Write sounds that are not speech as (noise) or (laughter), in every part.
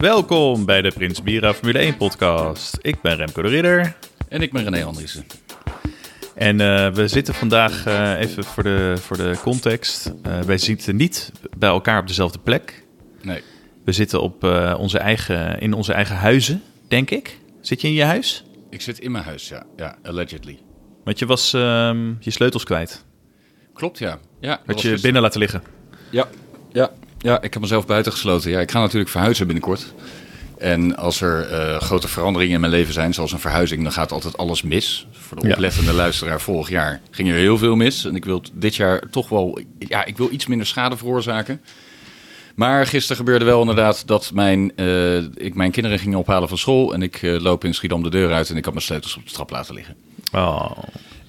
Welkom bij de Prins Bira Formule 1 podcast. Ik ben Remco de Ridder. En ik ben René Andriessen. En uh, we zitten vandaag, uh, even voor de, voor de context, uh, wij zitten niet bij elkaar op dezelfde plek. Nee. We zitten op, onze eigen, in onze eigen huizen, denk ik. Zit je in je huis? Ik zit in mijn huis, ja. Ja, allegedly. Want je was ehm, je sleutels kwijt. Klopt, ja. ja Had je binnen laten liggen? Ja, ja, ja, ik heb mezelf buiten gesloten. Ja, ik ga natuurlijk verhuizen binnenkort. En als er uh, grote veranderingen in mijn leven zijn, zoals een verhuizing, dan gaat altijd alles mis. Voor de oplettende ja. luisteraar, vorig jaar ging er heel veel mis. En ik wil dit jaar toch wel, ja, ik wil iets minder schade veroorzaken. Maar gisteren gebeurde wel inderdaad dat mijn, uh, ik mijn kinderen ging ophalen van school. En ik uh, loop in Schiedam de deur uit en ik had mijn sleutels op de trap laten liggen. Oh.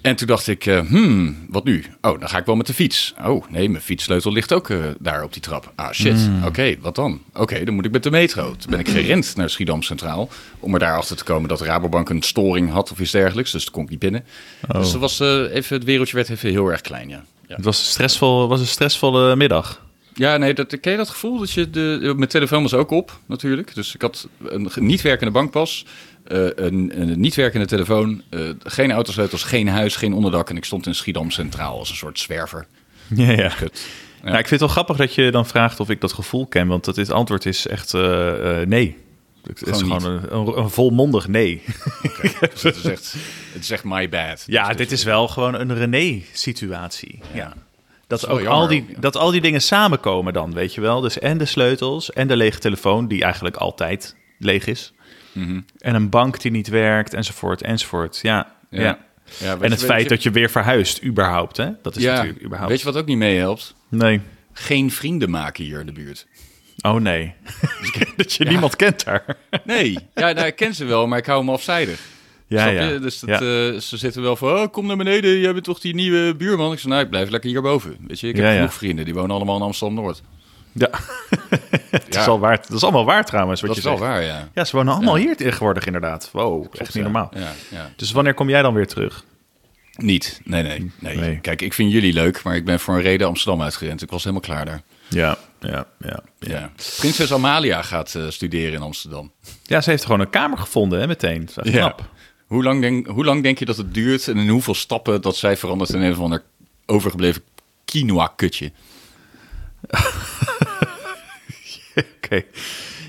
En toen dacht ik, uh, hmm, wat nu? Oh, dan ga ik wel met de fiets. Oh, nee, mijn fietssleutel ligt ook uh, daar op die trap. Ah, shit. Mm. Oké, okay, wat dan? Oké, okay, dan moet ik met de metro. Toen ben ik gerend naar Schiedam Centraal. Om er daarachter te komen dat Rabobank een storing had of iets dergelijks. Dus toen kon ik niet binnen. Oh. Dus dat was, uh, even, het wereldje werd even heel erg klein, ja. ja. Het was een, stressvol, was een stressvolle middag. Ja, nee, dat, ken je dat gevoel? Dat je de, mijn telefoon was ook op, natuurlijk. Dus ik had een niet werkende bankpas. Uh, een, een, niet werkende telefoon, uh, geen autosleutels, geen huis, geen onderdak. En ik stond in Schiedam Centraal als een soort zwerver. Ja, ja. Nou, ik vind het wel grappig dat je dan vraagt of ik dat gevoel ken. Want het antwoord is echt uh, nee. Het gewoon is gewoon een, een, een, volmondig nee. Okay. (laughs) dus het, is echt, het is echt my bad. Ja, dus dit is wel gewoon een René-situatie. Ja. ja. Dat, ook al die, dat al die dingen samenkomen dan, weet je wel. Dus en de sleutels en de lege telefoon, die eigenlijk altijd leeg is. Mm -hmm. En een bank die niet werkt, enzovoort, enzovoort. Ja, ja. ja. ja en het feit je... dat je weer verhuist, überhaupt, hè? Dat is natuurlijk überhaupt. Weet je wat ook niet meehelpt? Nee. Geen vrienden maken hier in de buurt. Oh nee. (laughs) dat je niemand kent daar. nee, ja, nou, ik ken ze wel, maar ik hou hem afzijdig. Ja, ja. Dus dat, ja. uh, ze zitten wel van, oh, kom naar beneden, jij bent toch die nieuwe buurman? Ik zei, nou, ik blijf lekker hierboven. Weet je, ik heb Ja, ja. genoeg vrienden, die wonen allemaal in Amsterdam-Noord. Ja. (laughs) het is al waar, dat is allemaal waar trouwens, wat Dat je is wel zegt. waar, ja. Ja, ze wonen allemaal Ja. hier tegenwoordig inderdaad. Wow, echt niet Ja, normaal. Ja, ja. Dus wanneer kom jij dan weer terug? Niet, nee, nee, nee, Nee. Kijk, ik vind jullie leuk, maar ik ben voor een reden Amsterdam uitgerend. Ik was helemaal klaar daar. Ja, ja, ja. Ja. Prinses Amalia gaat eh, studeren in Amsterdam. Ja, ze heeft gewoon een kamer gevonden, hè, meteen. Dat is echt knap. Hoe lang, denk, hoe lang denk je dat het duurt en in hoeveel stappen dat zij verandert in een of ander overgebleven quinoa-kutje? (laughs) Oké.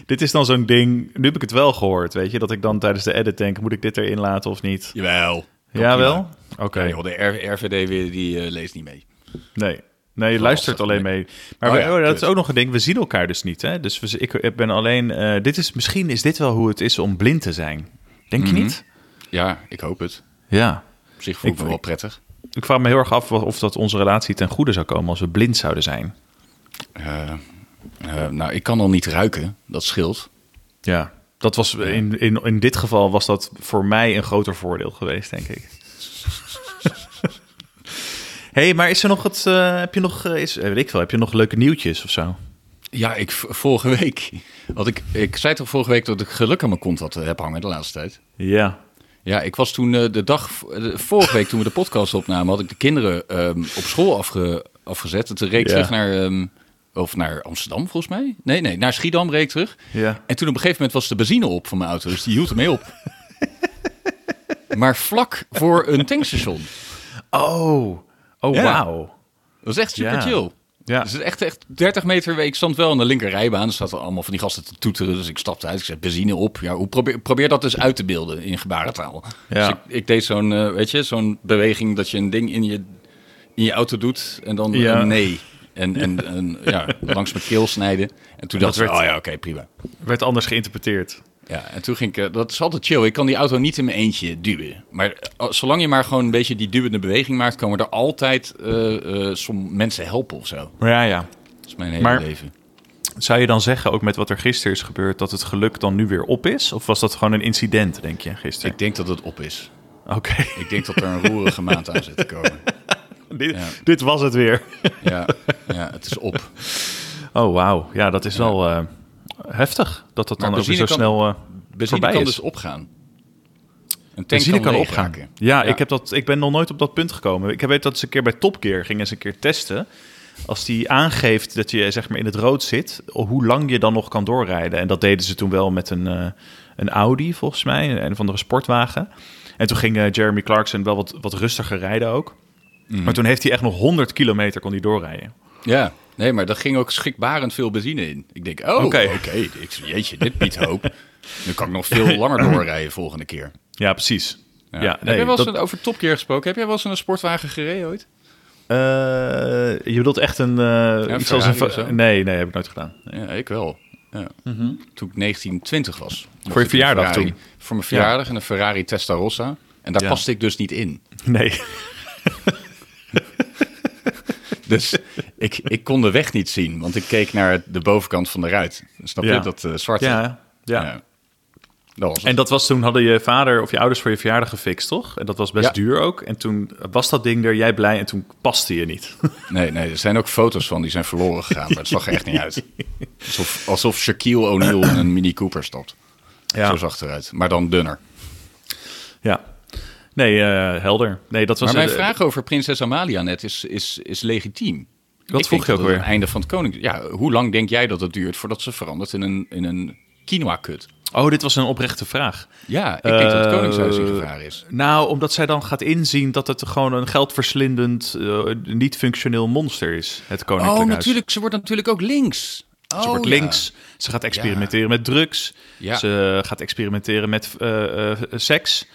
Dit is dan zo'n ding. Nu heb ik het wel gehoord, weet je, dat ik dan tijdens de edit denk: moet ik dit erin laten of niet? Jawel. Ja, wel? Oké. Ja, joh, de R- RVD weer, die eh, leest niet mee. Nee. Nee, je luistert alleen mee. Maar Oh we- ja, oh, dat is ook nog een ding. We zien elkaar dus niet. Hè? Dus we, ik ben alleen. eh, dit is, misschien is dit wel hoe het is om blind te zijn. Denk je Mhm. niet? Ja, ik hoop het. Ja. Op zich voel ik me wel prettig. Ik vraag me heel erg af of dat onze relatie ten goede zou komen als we blind zouden zijn. Eh, eh, nou, ik kan al niet ruiken. Dat scheelt. Ja. Dat was in, in, in dit geval was dat voor mij een groter voordeel geweest, denk ik. (laughs) hey, maar is er nog het? eh, heb je nog? is, weet ik veel. Heb je nog leuke nieuwtjes of zo? Ja, ik vorige week had ik. Ik zei toch vorige week dat ik geluk aan mijn kont had, heb hangen de laatste tijd. Ja. Ja, ik was toen eh, de dag, de, vorige week toen we de podcast opnamen, had ik de kinderen ehm, op school afge, afgezet. Ik Ja. terug naar, ehm, of naar Amsterdam volgens mij. Nee, nee, naar Schiedam reed ik terug. Ja. En toen op een gegeven moment was de benzine op van mijn auto, dus die hield ermee op. (laughs) maar vlak voor een tankstation. Oh. Oh, Ja. wauw. Dat was echt super Ja. chill. Ja. Dus het is echt, echt 30 meter. Ik stond wel aan de linker rijbaan. Er zaten allemaal van die gasten te toeteren. Dus ik stapte uit. Ik zei benzine op. Ja, hoe probeer, probeer dat dus uit te beelden in gebarentaal. Ja. Dus ik, ik deed zo'n, eh, weet je, zo'n beweging dat je een ding in je, in je auto doet. En dan Ja. een nee. En, en, en ja, langs mijn keel snijden. En toen Dat dacht ik, oh ja, oké, prima. Werd anders geïnterpreteerd. Ja, en toen ging ik, eh, dat is altijd chill. Ik kan die auto niet in mijn eentje duwen. Maar eh, zolang je maar gewoon een beetje die duwende beweging maakt, komen er altijd som mensen helpen of zo. Ja, ja. Dat is mijn hele Maar- leven. Zou je dan zeggen, ook met wat er gisteren is gebeurd, dat het geluk dan nu weer op is? Of was dat gewoon een incident, denk je, gisteren? Ik denk dat het op is. Oké, Ik denk dat er een roerige (laughs) maand aan zit te komen. dit, Ja. dit was het weer. Ja, ja het is op. Oh, wauw. Ja, dat is wel heftig. Dat dat dan ook weer zo benzine kan- snel eh, Benzine voorbij kan is. dus opgaan. Een tank kan, kan opgaan. Ja, ja, Ik, heb dat, ik ben nog nooit op dat punt gekomen. Ik weet dat ze een keer bij Top Gear gingen ze een keer testen. Als die aangeeft dat je zeg maar in het rood zit, hoe lang je dan nog kan doorrijden. En dat deden ze toen wel met een, uh, een Audi, volgens mij, een of andere sportwagen. En toen ging uh, Jeremy Clarkson wel wat, wat rustiger rijden ook. Mhm. Maar toen heeft hij echt nog 100 kilometer kon hij doorrijden. Ja, nee, maar daar ging ook schrikbarend veel benzine in. Ik denk, oh, oké, okay. jeetje, dit biedt hoop. Nu kan ik nog veel langer doorrijden volgende keer. Ja, precies. Ja. ja heb je wel eens over topkeer gesproken? Heb jij wel eens een sportwagen gereden ooit? Uh, je bedoelt echt een... Uh, iets als een nee, nee, heb ik nooit gedaan. Ja, ik wel. Ja. Mm -hmm. Toen ik 1920 was. Voor je verjaardag toen? Voor mijn verjaardag in een Ferrari Testarossa. En daar paste ik dus niet in. Nee. (laughs) dus ik, ik kon de weg niet zien, want ik keek naar de bovenkant van de ruit. Snap je, dat uh, zwarte? Ja, ja. Dat en dat was toen hadden je vader of je ouders voor je verjaardag gefixt, toch? En dat was best duur ook. En toen was dat ding er, jij blij en toen paste je niet. (laughs) Nee, nee, er zijn ook foto's van die zijn verloren gegaan, maar het zag er echt niet uit. Alsof, alsof Shaquille O'Neal in een Mini Cooper stopt. Ja. Zo zag het eruit, maar dan dunner. Ja, Nee, uh, helder. Nee, dat was maar mijn vraag over prinses Amalia net is, is, is legitiem. Wat vroeg je ook weer? Het einde van het koning. Ja, hoe lang denk jij dat het duurt voordat ze verandert in een, in een quinoa-kut? Oh, dit was een oprechte vraag. Ja, ik denk dat het Koningshuis in gevaar is. Nou, omdat zij dan gaat inzien dat het gewoon een geldverslindend, uh, niet functioneel monster is, het Koninkrijk Oh, natuurlijk. Ze wordt natuurlijk ook links. ze wordt oh, links. Ze gaat experimenteren met drugs. Ze gaat experimenteren met uh, seks.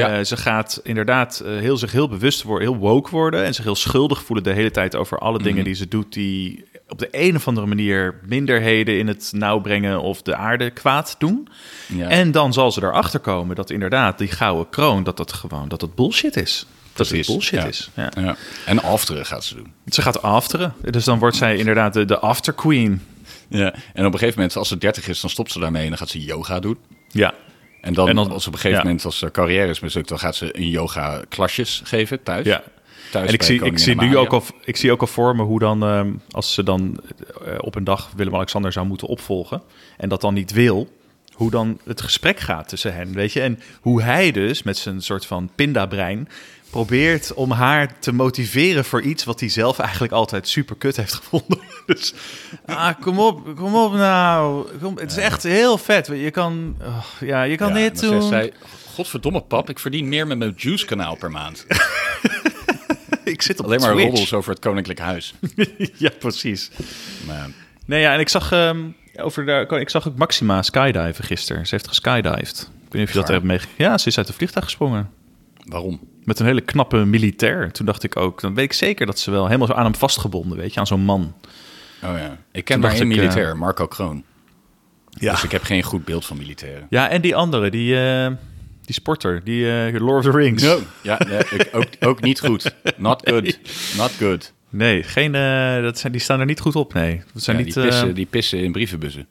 Ja. Uh, ze gaat inderdaad uh, heel, zich heel bewust worden, heel woke worden en zich heel schuldig voelen de hele tijd over alle dingen mhm. die ze doet die op de een of andere manier minderheden in het nauw brengen of de aarde kwaad doen. Ja. En dan zal ze erachter komen dat inderdaad die gouden kroon, dat dat gewoon, dat het bullshit is. Dat het bullshit is. Ja. ja. En afteren gaat ze doen. Ze gaat afteren. Dus dan wordt zij inderdaad de, de after queen. Ja, en op een gegeven moment, als ze 30 is, dan stopt ze daarmee en dan gaat ze yoga doen. Ja. En dan, als op een gegeven moment, als haar carrière is mislukt, dan gaat ze een yoga klasjes geven thuis. Ja. Thuis en ik zie, ik zie nu ook al, ik zie ook al voor me hoe dan, ehm, als ze dan eh, op een dag Willem-Alexander zou moeten opvolgen en dat dan niet wil, hoe dan het gesprek gaat tussen hen, weet je? En hoe hij dus met zijn soort van pindabrein probeert om haar te motiveren voor iets wat hij zelf eigenlijk altijd super kut heeft gevonden. (laughs) Dus ah, kom op, kom op nou. Kom, het is echt heel vet. Je kan, oh, ja, je kan ja, dit doen. Zei, Godverdomme pap, ik verdien meer met mijn Juice kanaal per maand. (laughs) ik zit op Alleen maar roddels over het Koninklijk Huis. (laughs) ja, precies. Man. Nee, ja, en ik zag, um, over de, ik zag ook Maxima skydiven gisteren. Ze heeft geskydived. Ik weet niet of je dat hebt meegekregen. Ja, ze is uit de vliegtuig gesprongen. Waarom? Met een hele knappe militair. Toen dacht ik ook, dan weet ik zeker dat ze wel helemaal zo aan hem vastgebonden, weet je, aan zo'n man. Oh ja, ik ken maar één militair, uh, Marco Kroon. Ja. Dus ik heb geen goed beeld van militairen. Ja, en die andere, die, uh, die sporter, die uh, Lord of the Rings. No. Ja, ik, ook, ook niet goed. Not good. (laughs) Not good. Nee, geen, dat zijn, die staan er niet goed op, nee. Dat zijn ja, niet, die, pissen, die pissen in brievenbussen.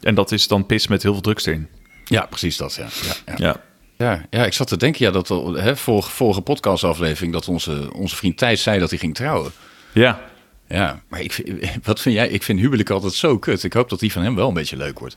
En dat is dan pis met heel veel drugs erin. Ja, precies dat, ja. ja, ja. ja. Ja, ja, ik zat te denken, ja, dat hè, vorige, vorige podcastaflevering, dat onze, onze vriend Thijs zei dat hij ging trouwen. Ja. Ja, maar ik, (laughs) wat vind jij? Ik vind huwelijk altijd zo kut. Ik hoop dat die van hem wel een beetje leuk wordt.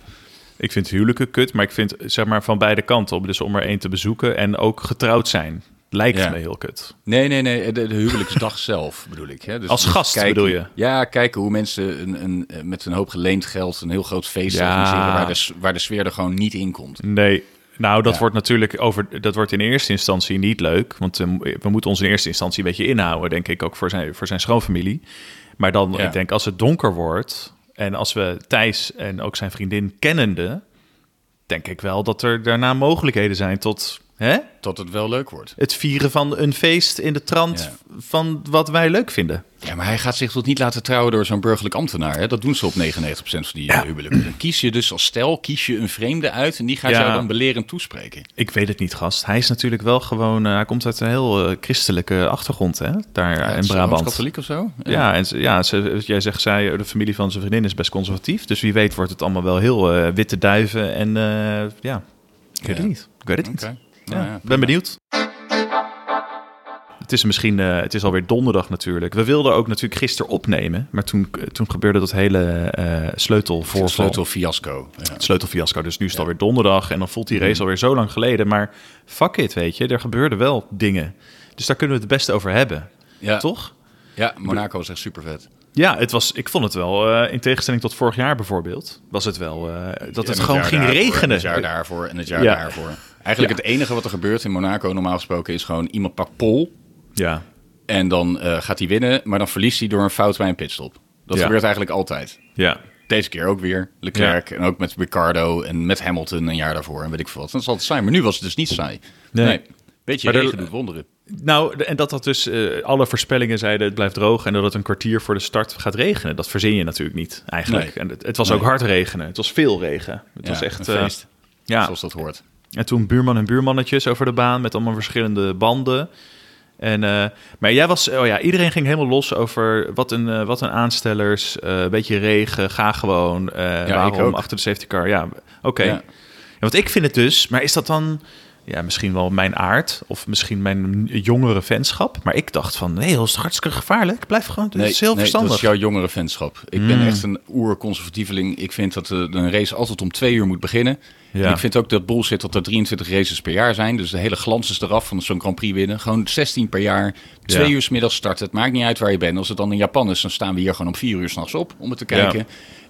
Ik vind huwelijken kut, maar ik vind zeg maar van beide kanten op. Dus om er één te bezoeken en ook getrouwd zijn. Lijkt me heel kut. Nee, nee, nee. De, de huwelijksdag (laughs) zelf bedoel ik. Hè? Dus, Als gast kijken, bedoel je? Ja, kijken hoe mensen een, een, met een hoop geleend geld een heel groot feest ja. organiseren... Waar de, waar de sfeer er gewoon niet in komt. Nee, nou, dat wordt natuurlijk over. Dat wordt in eerste instantie niet leuk. Want uh, we moeten ons in eerste instantie een beetje inhouden, denk ik, ook voor zijn, voor zijn schoonfamilie. Maar dan, ik denk, als het donker wordt. En als we Thijs en ook zijn vriendin kennende. Denk ik wel dat er daarna mogelijkheden zijn tot Hè? Tot het wel leuk wordt. Het vieren van een feest in de trant van wat wij leuk vinden. Ja, maar hij gaat zich tot niet laten trouwen door zo'n burgerlijk ambtenaar. Hè? Dat doen ze op 99% van die ja. huwelijken. Dan kies je dus als stel, kies je een vreemde uit en die gaat jou dan belerend toespreken. Ik weet het niet, gast. Hij is natuurlijk wel gewoon, uh, hij komt uit een heel uh, christelijke achtergrond, hè? Daar in Brabant. katholiek of zo? Ja, en ja ze, jij zegt, zij, de familie van zijn vriendin is best conservatief. Dus wie weet wordt het allemaal wel heel uh, witte duiven en ja, ik weet het niet. Ik weet het niet. Ja, ben benieuwd. het is misschien, uh, het is alweer donderdag natuurlijk. We wilden ook natuurlijk gisteren opnemen, maar toen, toen gebeurde dat hele uh, sleutelvoorval. Sleutelfiasco. Ja. Het sleutelfiasco, dus nu is het ja. alweer donderdag en dan voelt die race mm. alweer zo lang geleden. Maar fuck it, weet je, er gebeurden wel dingen. Dus daar kunnen we het beste over hebben, ja. toch? Ja, Monaco was echt super vet. Ja, het was, ik vond het wel, uh, in tegenstelling tot vorig jaar bijvoorbeeld, was het wel uh, dat het, het gewoon ging daarvoor, regenen. Het jaar daarvoor en het jaar ja. daarvoor. Eigenlijk het enige wat er gebeurt in Monaco normaal gesproken is gewoon iemand pakt pol. Ja. En dan uh, gaat hij winnen, maar dan verliest hij door een fout bij een pitstop. Dat ja. gebeurt eigenlijk altijd. Ja. Deze keer ook weer. Leclerc en ook met Ricardo en met Hamilton een jaar daarvoor en weet ik veel wat. Dat is altijd saai, maar nu was het dus niet saai. Nee. nee. Weet je, regen doet wonderen. Nou, en dat dat dus uh, alle voorspellingen zeiden het blijft droog en dat het een kwartier voor de start gaat regenen. Dat verzin je natuurlijk niet eigenlijk. Nee. En het, het was nee. ook hard regenen. Het was veel regen. Het ja, was echt een feest. Uh, ja. Zoals dat hoort. En toen buurman en buurmannetjes over de baan met allemaal verschillende banden. En, uh, maar jij was, oh ja, iedereen ging helemaal los over wat een, uh, wat een aanstellers, uh, een beetje regen, ga gewoon. Ja, waarom achter de safety car? Ja, oké. Okay. Ja. want ik vind het dus, maar is dat dan ja, misschien wel mijn aard of misschien mijn jongere fanschap. Maar ik dacht van, nee, dat is hartstikke gevaarlijk. Blijf gewoon, nee, is heel nee, verstandig. dat is jouw jongere fanschap. Ik mm. ben echt een oer-conservatieveling. Ik vind dat de, een race altijd om twee uur moet beginnen. Ja. En ik vind ook dat bullshit dat er 23 races per jaar zijn. Dus de hele glans is eraf van zo'n Grand Prix winnen. Gewoon 16 per jaar, twee ja. uur s middags starten. Het maakt niet uit waar je bent. Als het dan in Japan is, dan staan we hier gewoon om vier uur s'nachts op om het te kijken. Ja.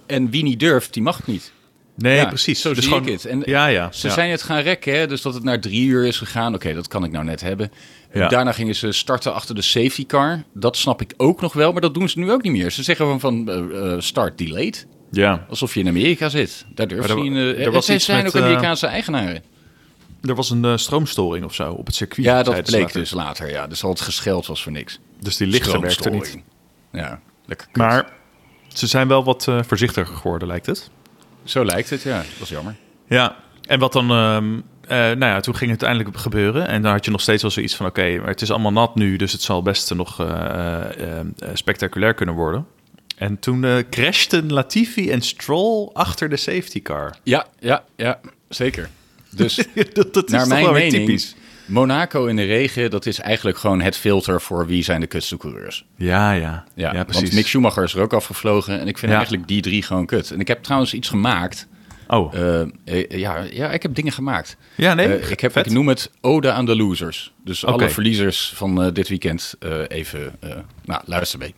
En wie niet durft, die mag het niet. Nee, ja, precies. Zo dus zie gewoon, ik het. En ja, ja, ze ja. zijn het gaan rekken, hè? dus dat het naar drie uur is gegaan. Oké, okay, dat kan ik nou net hebben. Ja. Daarna gingen ze starten achter de safety car. Dat snap ik ook nog wel, maar dat doen ze nu ook niet meer. Ze zeggen van, van uh, start delayed. Ja. Alsof je in Amerika zit. Daar durf je in. Uh, er was zijn met, ook Amerikaanse uh, eigenaren. Er was een stroomstoring of zo op het circuit. Ja, dat bleek later. dus later. Ja, dus al het gescheld was voor niks. Dus die lichten werkte niet. Ja, lekker kut. Maar ze zijn wel wat voorzichtiger geworden, lijkt het. Zo lijkt het, ja. Dat is jammer. Ja, en wat dan... Um, uh, nou ja, toen ging het uiteindelijk gebeuren. En dan had je nog steeds wel zoiets van... oké, okay, maar het is allemaal nat nu... dus het zal best nog uh, uh, spectaculair kunnen worden. En toen crashten Latifi en Stroll achter de safety car. Ja, ja, ja, zeker. Dus (laughs) dat, dat naar is mijn mening... Typisch. Monaco in de regen, dat is eigenlijk gewoon het filter voor wie zijn de kutste coureurs. Ja, ja. Ja, ja precies. Want Mick Schumacher is er ook afgevlogen en ik vind ja. eigenlijk die drie gewoon kut. En ik heb trouwens iets gemaakt. Oh. Uh, ja, ja, ik heb dingen gemaakt. Ja, nee. Uh, ik, heb, ik noem het Ode aan de Losers. Dus okay. alle verliezers van uh, dit weekend even, nou, luister mee.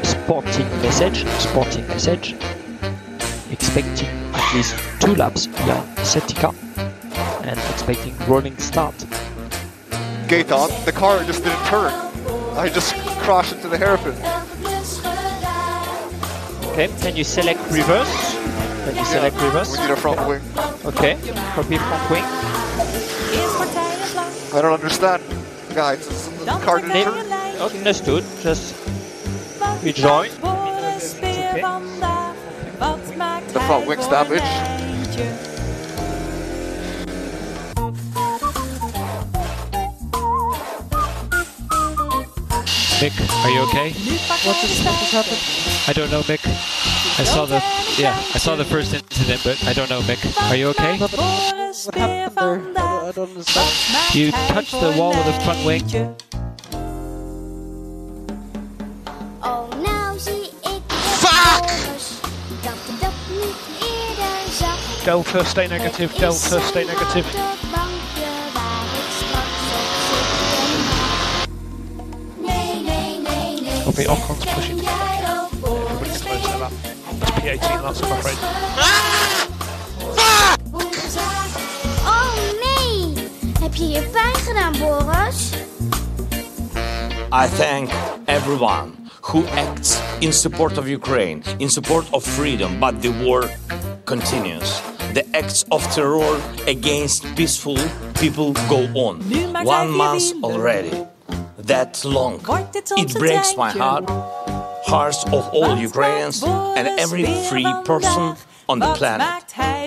Sporting message, sporting message. Expecting at least two laps via safety car and expecting rolling start. Gate on, the car just didn't turn. I just crashed into the hairpin. Okay, can you select reverse? Can you select yeah, reverse? We need a front wing. Okay, copy front wing. I don't understand, guys. The car didn't turn. Understood. Just rejoin. Okay. The front wing's damaged. Mick, are you okay? What just, what just happened? I don't know, Mick. I saw the yeah, I saw the first incident, but I don't know, Mick. Are you okay? What happened there? I don't, I don't understand. You touched the wall with the front wing. Delta, stay negative. Delta, stay negative. Copy, Ocon's pushing. Everybody get close to that. That's P18, that's I'm afraid. Oh nee! Heb je je pijn gedaan, Boris? I thank everyone who acts in support of Ukraine, in support of freedom, but the war continues. The acts of terror against peaceful people go on. One month already. That long. It breaks my heart, hearts of all Ukrainians and every free person on the planet.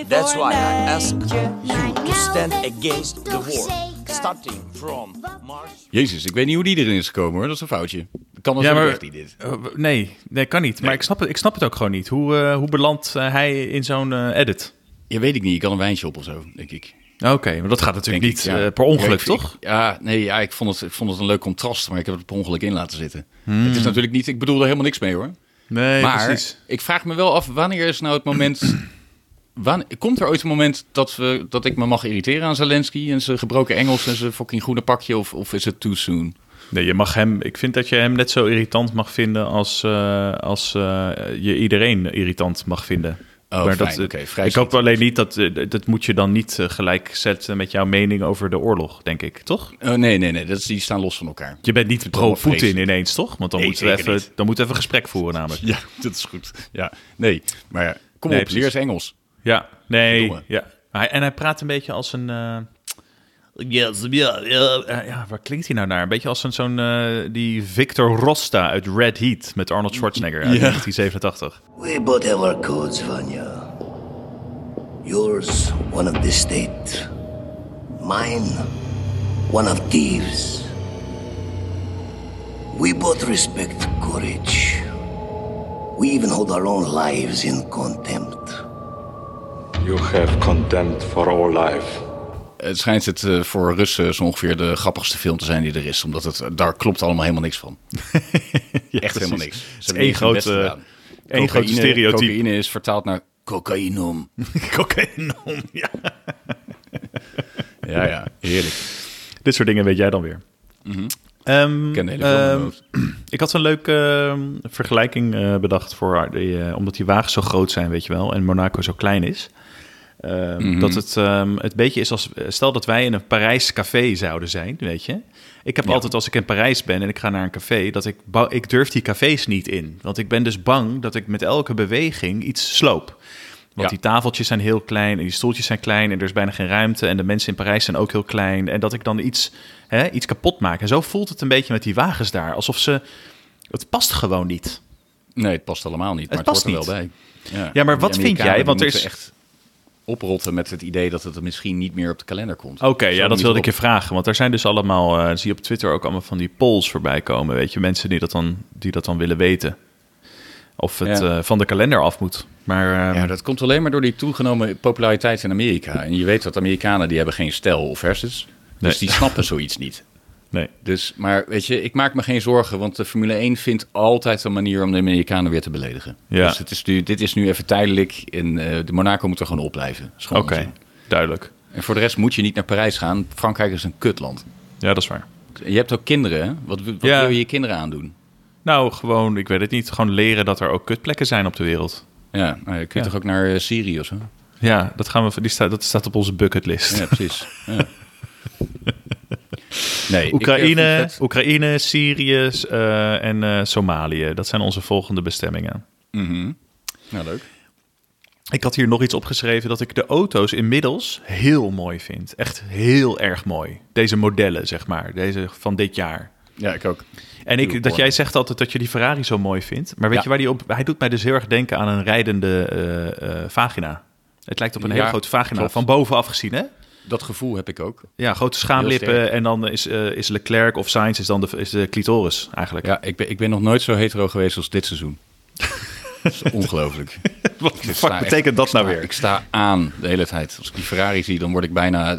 That's why I ask you to stand against the war. Starting from March. Jezus, ik weet niet hoe die erin is gekomen hoor. Dat is een foutje. Kan ons Ja, maar- niet dit. Uh, nee, nee, kan niet. Maar ik snap, het, ik snap het ook gewoon niet. Hoe, uh, hoe belandt uh, hij in zo'n uh, edit? Je weet ik niet. Je kan een wijntje op of zo, denk ik. Oké, maar dat gaat natuurlijk niet uh, per ongeluk, ja, ik, toch? ja, nee, ja, ik vond, het, ik vond het een leuk contrast, maar ik heb het per ongeluk in laten zitten. Het is natuurlijk niet, ik bedoel er helemaal niks mee hoor. Nee, maar precies. ik vraag me wel af, wanneer is nou het moment... (clears throat) Wanneer, komt er ooit een moment dat, we, dat ik me mag irriteren aan Zelensky en zijn gebroken Engels en zijn fucking groene pakje, of, of is het too soon? Nee, je mag hem. Ik vind dat je hem net zo irritant mag vinden als, uh, als uh, je iedereen irritant mag vinden. Oh, maar fijn, dat, okay, vrij ik hoop alleen niet dat dat moet je dan niet uh, gelijk zetten met jouw mening over de oorlog, denk ik, toch? Oh, nee, nee, nee, dat is, die staan los van elkaar. Je bent niet pro Poetin ineens, toch? Want dan nee, moeten we even, niet. dan moeten we even gesprek voeren, namelijk. (laughs) Ja, dat is goed. Ja, nee, maar ja, kom nee, op, leer eens Engels. Ja, nee, ja. En hij praat een beetje als een. Uh, Yes, ja, ja, ja, waar klinkt hij nou naar? Een beetje als een, zo'n uh, die Victor Rosta uit Red Heat met Arnold Schwarzenegger uit Ja. 1987. We both have our codes, Vanya. Yours, one of the state. Mine, one of thieves. We both respect courage. We even hold our own lives in contempt. You have contempt for our life. Het schijnt het uh, voor Russen zo ongeveer de grappigste film te zijn die er is. Omdat het, daar klopt allemaal helemaal niks van. (laughs) ja, Echt helemaal niks. Het is één grote, één grote stereotype. Cocaïne is vertaald naar cocaïnum. (laughs) Cocaïnum, ja. ja, ja, heerlijk. Dit soort dingen weet jij dan weer. Mm -hmm. Um, ik um, (clears throat) had een leuke uh, vergelijking uh, bedacht voor die, uh, omdat die wagens zo groot zijn, weet je wel, en Monaco zo klein is. Uh, mm -hmm. Dat het um, het beetje is als stel dat wij in een Parijs café zouden zijn, weet je. Ik heb ja. altijd als ik in Parijs ben en ik ga naar een café, dat ik ik durf die cafés niet in, want ik ben dus bang dat ik met elke beweging iets sloop. Want ja. die tafeltjes zijn heel klein en die stoeltjes zijn klein en er is bijna geen ruimte. En de mensen in Parijs zijn ook heel klein. En dat ik dan iets, hè, iets kapot maak. En zo voelt het een beetje met die wagens daar. Alsof ze... Het past gewoon niet. Nee, het past helemaal niet. Het maar past het hoort niet. er wel bij. Ja, ja maar wat vind jij? Want er is... echt oprotten met het idee dat het er misschien niet meer op de kalender komt. Oké, okay, ja, dat wilde ik je vragen. Want er zijn dus allemaal, uh, zie je op Twitter ook allemaal van die polls voorbij komen. Weet je, mensen die dat dan, die dat dan willen weten. Of het ja. uh, van de kalender af moet. Maar, uh, ja, dat komt alleen maar door die toegenomen populariteit in Amerika. En je weet dat Amerikanen die hebben geen stijl of hersens. Dus nee. die snappen zoiets niet. Nee. Dus, maar weet je, ik maak me geen zorgen, want de Formule 1 vindt altijd een manier om de Amerikanen weer te beledigen. Ja. Dus het is nu, dit is nu even tijdelijk en uh, de Monaco moet er gewoon opblijven. Oké, okay. duidelijk. En voor de rest moet je niet naar Parijs gaan. Frankrijk is een kutland. Ja, dat is waar. Je hebt ook kinderen, hè? Wat, wat ja. wil je je kinderen aandoen? Nou, gewoon, ik weet het niet. Gewoon leren dat er ook kutplekken zijn op de wereld. Ja, nou, je kunt ja. toch ook naar uh, Syrië of zo? Ja, dat, gaan we, die staat, dat staat op onze bucketlist. Ja, precies. Ja. (laughs) Nee, Oekraïne, Oekraïne, Syrië uh, en uh, Somalië. Dat zijn onze volgende bestemmingen. Mm -hmm. Nou, leuk. Ik had hier nog iets opgeschreven dat ik de auto's inmiddels heel mooi vind. Echt heel erg mooi. Deze modellen, zeg maar. Deze van dit jaar. Ja, ik ook. En ik, dat jij zegt altijd dat je die Ferrari zo mooi vindt. Maar weet ja. je waar die op... Hij doet mij dus heel erg denken aan een rijdende uh, vagina. Het lijkt op een ja, hele grote vagina, klopt. van bovenaf gezien, hè? Dat gevoel heb ik ook. Ja, grote schaamlippen en dan is, uh, is Leclerc of Sainz is dan de, is de clitoris eigenlijk. Ja, ik ben, ik ben nog nooit zo hetero geweest als dit seizoen. (laughs) dat is ongelooflijk. Wat fuck betekent dat nou weer? Ik sta aan de hele tijd. Als ik die Ferrari zie, dan word ik bijna...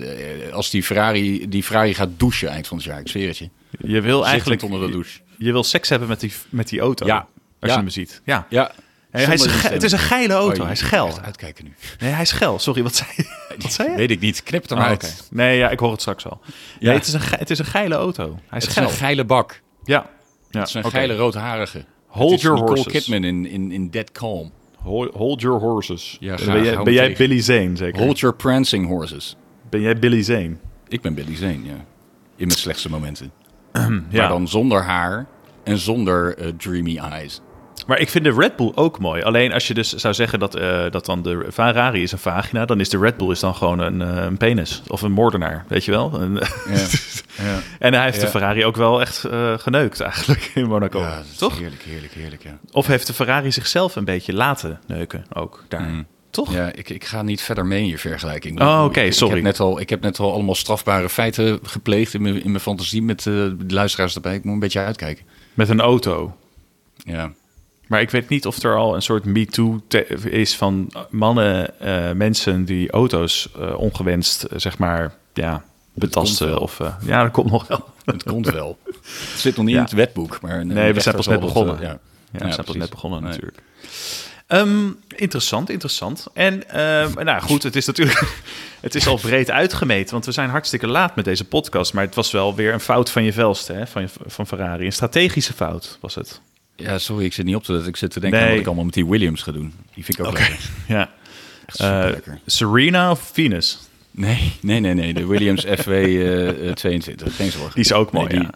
Als die Ferrari, die Ferrari gaat douchen eind van het jaar, ik zweer het je. Je wil eigenlijk... onder de douche. Je, je wil seks hebben met die, met die auto. Ja. Als ja. je hem ziet. Ja. Ja. Hij is het is een geile auto. Oh, hij is geil. uitkijken nu. Nee, hij is geil. Sorry, wat zei je? (laughs) Wat zei je? Weet ik niet. Knip het maar oh, uit. Okay. Nee, ja, ik hoor het straks al. Ja. Nee, het, is een, het is een geile auto. Hij is het geil. is een geile bak. Ja. ja. Het is een okay. geile roodharige. Hold your Nicole horses. Kidman in, in, in Dead Calm. Hold, hold your horses. Ja, graag, ben jij, ben jij Billy Zane, zeker? Hold your prancing horses. Ben jij Billy Zane? Ik ben Billy Zane, ja. In mijn slechtste momenten. (clears throat) ja. Maar dan zonder haar en zonder uh, dreamy eyes. Maar ik vind de Red Bull ook mooi. Alleen als je dus zou zeggen dat, uh, dat dan de Ferrari is een vagina, dan is de Red Bull is dan gewoon een, uh, een penis of een moordenaar, weet je wel? En, (laughs) ja. ja. en hij heeft ja. de Ferrari ook wel echt uh, geneukt eigenlijk in Monaco, ja, toch? Heerlijk, heerlijk, heerlijk. Ja. Of heeft de Ferrari zichzelf een beetje laten neuken ook daar? Mm. Toch? Ja, ik, ik ga niet verder mee in je vergelijking. Oh, oké, okay, sorry. Ik heb, net al, ik heb net al allemaal strafbare feiten gepleegd in mijn, in mijn fantasie met uh, de luisteraars erbij. Ik moet een beetje uitkijken. Met een auto? Ja. Maar ik weet niet of er al een soort me-too is van mannen, uh, mensen die auto's uh, ongewenst, uh, zeg maar, ja, betasten. Of, ja, dat komt nog wel. Het komt wel. (laughs) Het zit nog niet ja. in het wetboek. Maar nee, we zijn pas net begonnen. ja. ja, we zijn pas net begonnen nee. natuurlijk. Um, interessant, interessant. En uh, nou goed, het is natuurlijk (laughs) het is al breed uitgemeten, want we zijn hartstikke laat met deze podcast. Maar het was wel weer een fout van je velste, hè, van, van Ferrari. Een strategische fout was het. Ja, sorry, ik zit niet op te Ik zit te denken nee. aan wat ik allemaal met die Williams ga doen. Die vind ik ook okay. lekker. (laughs) Ja. Uh, Serena of Venus? Nee, nee, nee, nee. De Williams FW uh, 22. Geen zorgen. Die is ook mooi, nee, die,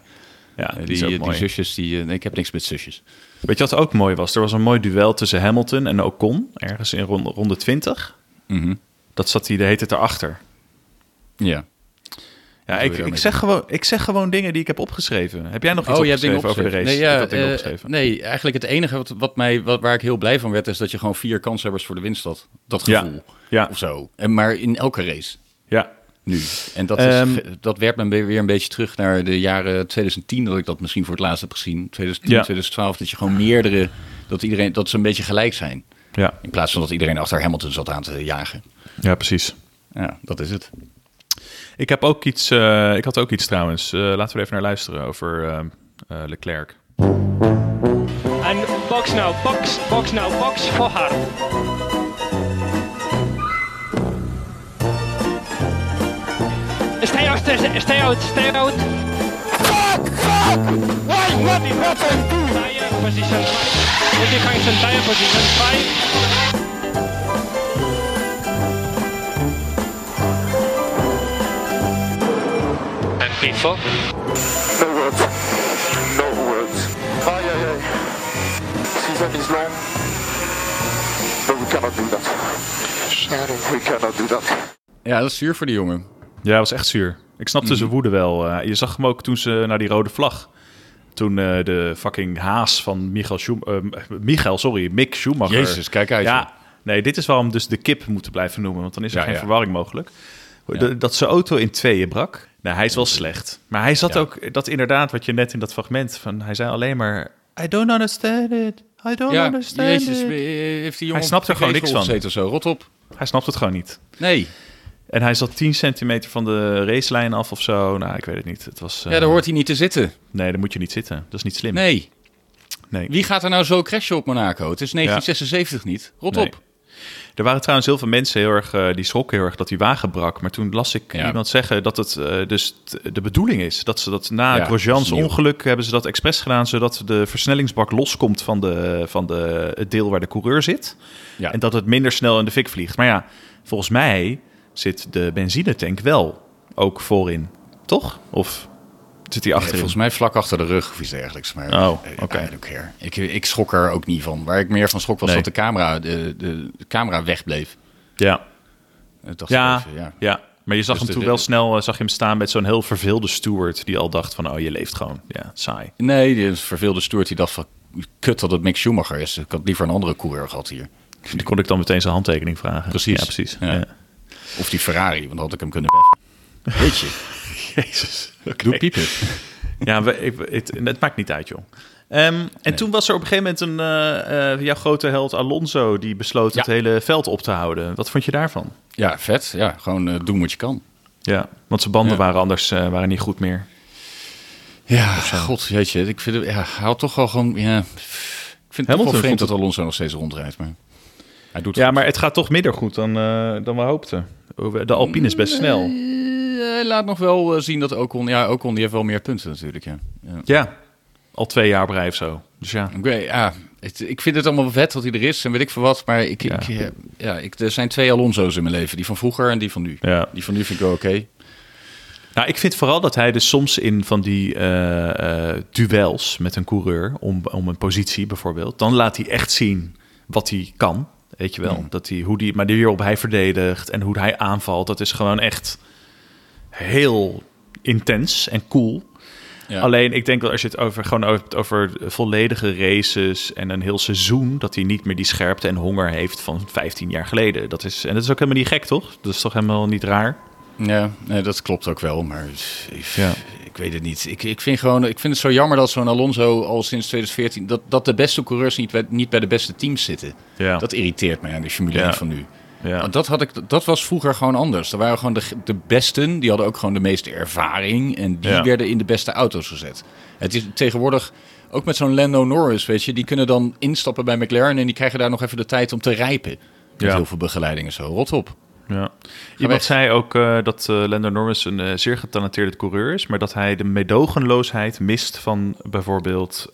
ja. ja die, die, die, zusjes, die, nee, ik heb niks met zusjes. Weet je wat ook mooi was? Er was een mooi duel tussen Hamilton en Ocon, ergens in ronde, ronde 20. Mm -hmm. Dat zat hij de heet het erachter. Ja. Ja, ik, ik, zeg gewoon, ik zeg gewoon dingen die ik heb opgeschreven. Heb jij nog iets oh, opgeschreven, over de race? Nee, ja, uh, nee, eigenlijk het enige wat, wat mij, wat, waar ik heel blij van werd... is dat je gewoon vier kanshebbers voor de winst had. Dat gevoel. Ja. ja. Of zo. En, maar in elke race. Ja. Nu. En dat, is, um, dat werpt me weer een beetje terug naar de jaren 2010... dat ik dat misschien voor het laatst heb gezien. 2010, ja. 2012, dat je gewoon meerdere... dat, iedereen, dat ze een beetje gelijk zijn. Ja. In plaats van dat iedereen achter Hamilton zat aan te jagen. Ja, precies. Ja, dat is het. Ik heb ook iets. Uh, ik had ook iets trouwens. Uh, laten we even naar luisteren over uh, Leclerc. En box nou, box, box nou, box voor haar. Stay out, stay out, stay out. Fuck, fuck! Why, what what I do? Tire position 5. Modification tire position 5. P4? No words. No words. Aye, aye, aye. Season is long. But we cannot do that. We cannot do that. Ja, dat is zuur voor die jongen. Ja, dat was echt zuur. Ik snapte mm. zijn woede wel. Uh, je zag hem ook toen ze naar die rode vlag. Toen uh, de fucking haas van Michael Schumacher... Uh, Michael, sorry, Mick Schumacher. Jezus, kijk uit. Ja, nee, dit is waarom dus de kip moeten blijven noemen. Want dan is er ja, geen ja. verwarring mogelijk. Ja. Dat zijn auto in tweeën brak. Nou, hij is wel slecht. Maar hij zat ja. ook, dat inderdaad, wat je net in dat fragment van, hij zei alleen maar, I don't understand it. I don't ja, understand Jezus, it. Heeft die jongen hij snapt er gewoon niks van. Of zo, rot op. Hij snapt het gewoon niet. Nee. En hij zat 10 centimeter van de racelijn af of zo. Nou, ik weet het niet. Het was, uh... Ja, daar hoort hij niet te zitten. Nee, daar moet je niet zitten. Dat is niet slim. Nee. nee. Wie gaat er nou zo crashen op Monaco? Het is 1976 ja. niet. Rot nee. op. Er waren trouwens heel veel mensen heel erg, uh, die schrokken heel erg dat die wagen brak. Maar toen las ik ja. iemand zeggen dat het uh, dus de bedoeling is. Dat ze dat na ja, Grosjeans ongeluk hebben ze dat expres gedaan... zodat de versnellingsbak loskomt van, de, van de, het deel waar de coureur zit. Ja. En dat het minder snel in de fik vliegt. Maar ja, volgens mij zit de benzinetank wel ook voorin. Toch? Of zit hij achter? volgens mij vlak achter de rug of iets dergelijks. Maar oh, oké. Okay. Ik, ik schrok er ook niet van. Waar ik meer van schrok was nee. dat de camera, de, de, de camera wegbleef. Ja. ja, even, ja. ja. Maar je zag dus hem toen de, wel snel, uh, zag je hem staan met zo'n heel verveelde steward die al dacht van, oh, je leeft gewoon. Ja, saai. Nee, die verveelde steward die dacht van, kut dat het Mick Schumacher is. Ik had liever een andere coureur gehad hier. Die kon ik dan meteen zijn handtekening vragen. Precies. Ja, precies. Ja. Ja. Of die Ferrari, want dan had ik hem kunnen beffen. Weet je. (laughs) Jezus. Okay. Doe piepen. ja, we, ik, het, het, maakt niet uit, joh. Um, en nee. toen was er op een gegeven moment een, uh, uh, jouw grote held Alonso... die besloot ja. het hele veld op te houden. Wat vond je daarvan? Ja, vet. Ja, gewoon uh, doen wat je kan. Ja, want zijn banden ja. waren anders uh, waren niet goed meer. Ja, god, weet je. Ik vind het, ja, hij had toch wel gewoon... Ja, ik vind het wel vreemd dat Alonso nog steeds rondrijdt, maar... Hij doet ja, goed. maar het gaat toch minder goed dan, dan we hoopten. De Alpine is best snel. Hij laat nog wel zien dat Ocon... Ja, Ocon die heeft wel meer punten natuurlijk, ja. Ja, ja al twee jaar bedrijf zo. Dus ja. Okay, ja het, ik vind het allemaal vet dat hij er is en weet ik veel wat. Maar ik, ja. ik, ja, ik, er zijn twee Alonso's in mijn leven. Die van vroeger en die van nu. Ja. Die van nu vind ik wel oké. Okay. Nou, ik vind vooral dat hij dus soms in van die uh, uh, duels met een coureur... Om, om een positie bijvoorbeeld... dan laat hij echt zien wat hij kan. Weet je wel, hmm. dat hij, hoe die, maar die hierop hij verdedigt en hoe hij aanvalt, dat is gewoon echt heel intens en cool. Ja. Alleen, ik denk dat als je het over, gewoon over, over volledige races en een heel seizoen, dat hij niet meer die scherpte en honger heeft van 15 jaar geleden. Dat is, en dat is ook helemaal niet gek, toch? Dat is toch helemaal niet raar? Ja, nee, dat klopt ook wel, maar ik, ja. ik weet het niet. Ik, ik, vind gewoon, ik vind het zo jammer dat zo'n Alonso al sinds 2014... Dat, dat de beste coureurs niet, bij, niet bij de beste teams zitten. Ja. Dat irriteert mij aan de Formule 1 van nu. Ja. Want dat, had ik, dat was vroeger gewoon anders. Er waren gewoon de, de besten, die hadden ook gewoon de meeste ervaring. En die werden in de beste auto's gezet. Het is tegenwoordig, ook met zo'n Lando Norris, weet je, die kunnen dan instappen bij McLaren en die krijgen daar nog even de tijd om te rijpen. Met heel veel begeleiding en zo. Rot op. Ja. Iemand zei ook uh, dat uh, Lando Norris een uh, zeer getalenteerde coureur is, maar dat hij de medogenloosheid mist van bijvoorbeeld